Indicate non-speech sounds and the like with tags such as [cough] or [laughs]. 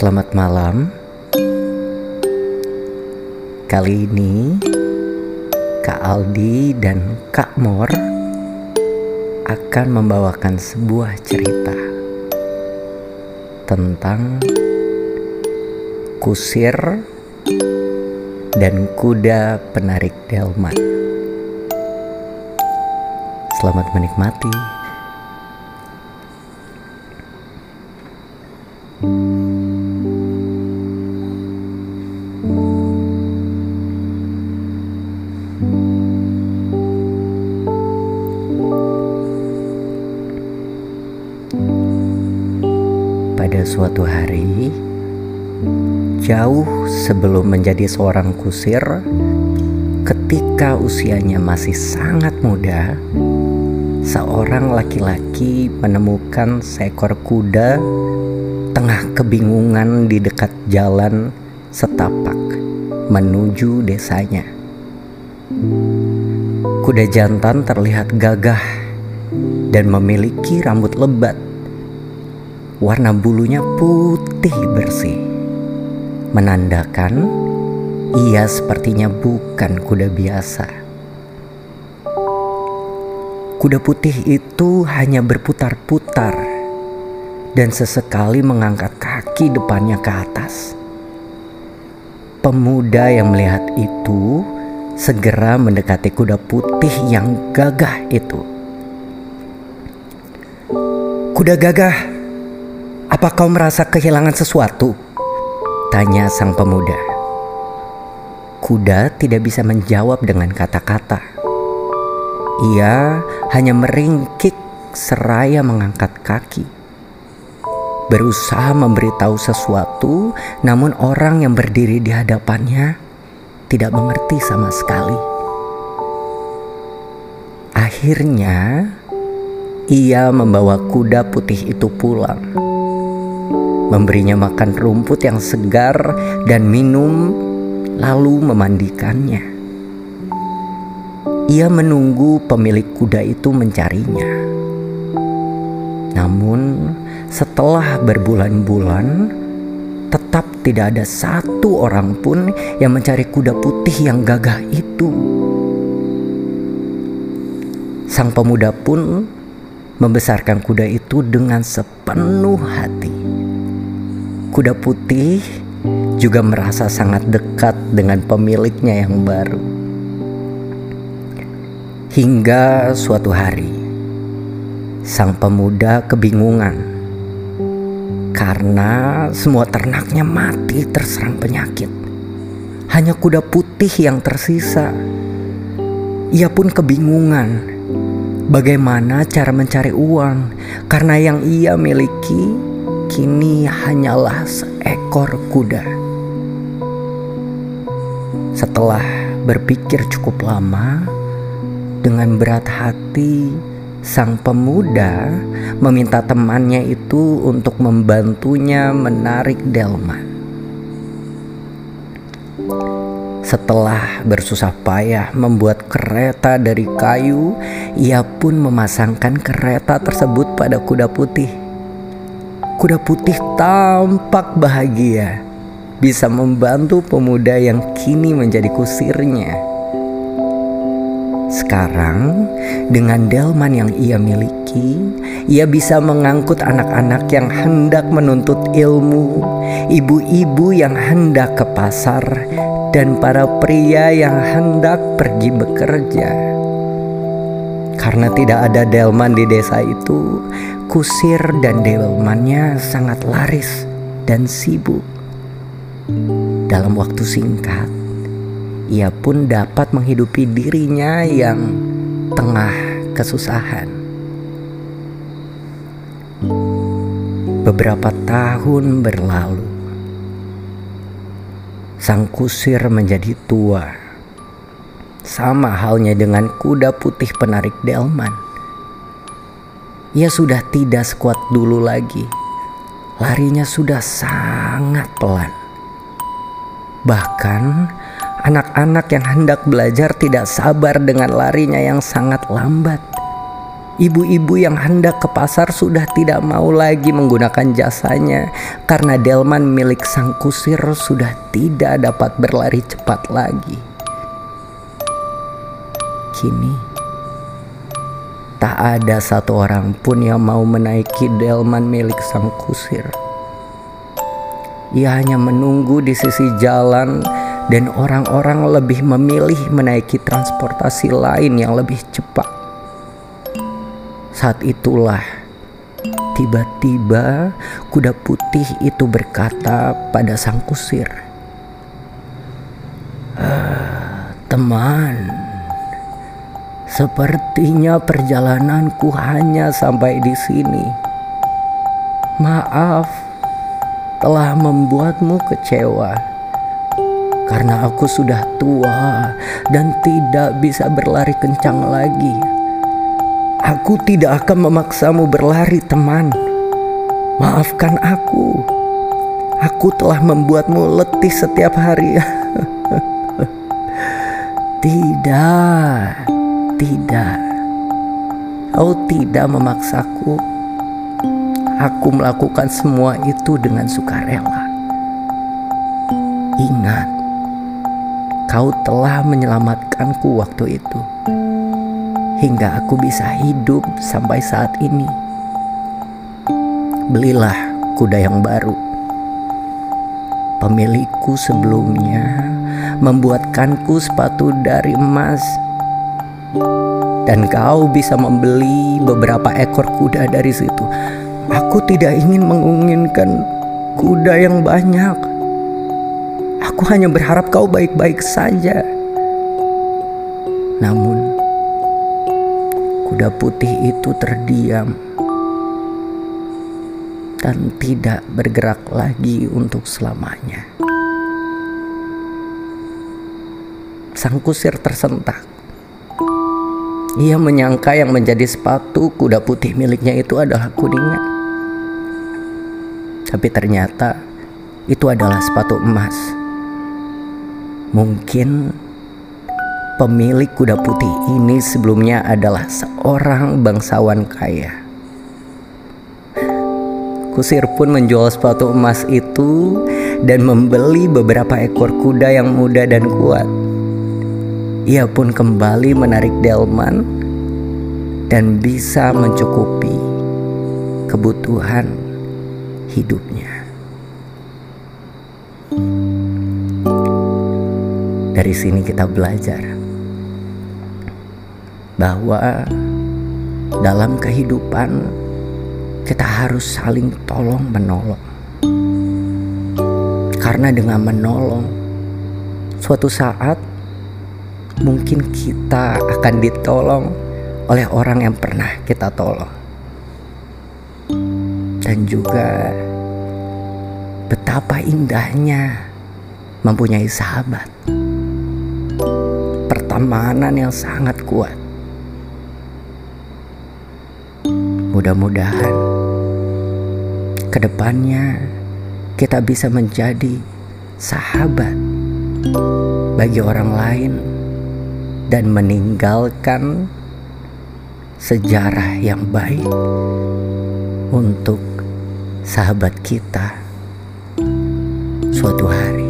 Selamat malam. Kali ini Kak Aldi dan Kak Mor akan membawakan sebuah cerita tentang kusir dan kuda penarik delman. Selamat menikmati. Pada suatu hari, jauh sebelum menjadi seorang kusir, ketika usianya masih sangat muda, seorang laki-laki menemukan seekor kuda tengah kebingungan di dekat jalan setapak menuju desanya. Kuda jantan terlihat gagah dan memiliki rambut lebat warna bulunya putih bersih, menandakan ia sepertinya bukan kuda biasa. Kuda putih itu hanya berputar-putar dan sesekali mengangkat kaki depannya ke atas. Pemuda yang melihat itu segera mendekati kuda putih yang gagah itu. Kuda gagah, apa kau merasa kehilangan sesuatu? Tanya sang pemuda. Kuda tidak bisa menjawab dengan kata-kata. Ia hanya meringkik seraya mengangkat kaki. Berusaha memberitahu sesuatu, namun orang yang berdiri di hadapannya tidak mengerti sama sekali. Akhirnya, ia membawa kuda putih itu pulang memberinya makan rumput yang segar dan minum, lalu memandikannya. Ia menunggu pemilik kuda itu mencarinya. Namun, setelah berbulan-bulan, tetap tidak ada satu orang pun yang mencari kuda putih yang gagah itu. Sang pemuda pun membesarkan kuda itu dengan sepenuh hati. Kuda putih juga merasa sangat dekat dengan pemiliknya yang baru. Hingga suatu hari, sang pemuda kebingungan karena semua ternaknya mati terserang penyakit. Hanya kuda putih yang tersisa. Ia pun kebingungan bagaimana cara mencari uang karena yang ia miliki kini hanyalah seekor kuda. Setelah berpikir cukup lama, dengan berat hati, sang pemuda meminta temannya itu untuk membantunya menarik delman. Setelah bersusah payah membuat kereta dari kayu, ia pun memasangkan kereta tersebut pada kuda putih kuda putih tampak bahagia bisa membantu pemuda yang kini menjadi kusirnya. Sekarang, dengan delman yang ia miliki, ia bisa mengangkut anak-anak yang hendak menuntut ilmu, ibu-ibu yang hendak ke pasar, dan para pria yang hendak pergi bekerja. Karena tidak ada delman di desa itu, kusir dan delmannya sangat laris dan sibuk. Dalam waktu singkat, ia pun dapat menghidupi dirinya yang tengah kesusahan. Beberapa tahun berlalu, sang kusir menjadi tua, sama halnya dengan kuda putih penarik delman ia sudah tidak sekuat dulu lagi. Larinya sudah sangat pelan. Bahkan anak-anak yang hendak belajar tidak sabar dengan larinya yang sangat lambat. Ibu-ibu yang hendak ke pasar sudah tidak mau lagi menggunakan jasanya karena delman milik sang kusir sudah tidak dapat berlari cepat lagi. Kini, tak ada satu orang pun yang mau menaiki delman milik sang kusir. Ia hanya menunggu di sisi jalan dan orang-orang lebih memilih menaiki transportasi lain yang lebih cepat. Saat itulah tiba-tiba kuda putih itu berkata pada sang kusir, ah, "Teman, sepertinya perjalananku hanya sampai di sini. Maaf telah membuatmu kecewa." Karena aku sudah tua dan tidak bisa berlari kencang lagi. Aku tidak akan memaksamu berlari, teman. Maafkan aku. Aku telah membuatmu letih setiap hari. [laughs] tidak, tidak. Kau tidak memaksaku. Aku melakukan semua itu dengan sukarela. Ingat, kau telah menyelamatkanku waktu itu hingga aku bisa hidup sampai saat ini. Belilah kuda yang baru. Pemilikku sebelumnya membuatkanku sepatu dari emas. Dan kau bisa membeli beberapa ekor kuda dari situ. Aku tidak ingin menginginkan kuda yang banyak. Aku hanya berharap kau baik-baik saja. Namun, Kuda putih itu terdiam dan tidak bergerak lagi untuk selamanya. Sang kusir tersentak. Ia menyangka yang menjadi sepatu kuda putih miliknya itu adalah kuningan. Tapi ternyata itu adalah sepatu emas. Mungkin Pemilik kuda putih ini sebelumnya adalah seorang bangsawan kaya. Kusir pun menjual sepatu emas itu dan membeli beberapa ekor kuda yang muda dan kuat. Ia pun kembali menarik delman dan bisa mencukupi kebutuhan hidupnya. Dari sini kita belajar bahwa dalam kehidupan kita harus saling tolong menolong. Karena dengan menolong, suatu saat mungkin kita akan ditolong oleh orang yang pernah kita tolong. Dan juga betapa indahnya mempunyai sahabat. Pertemanan yang sangat kuat Mudah-mudahan ke depannya kita bisa menjadi sahabat bagi orang lain dan meninggalkan sejarah yang baik untuk sahabat kita suatu hari.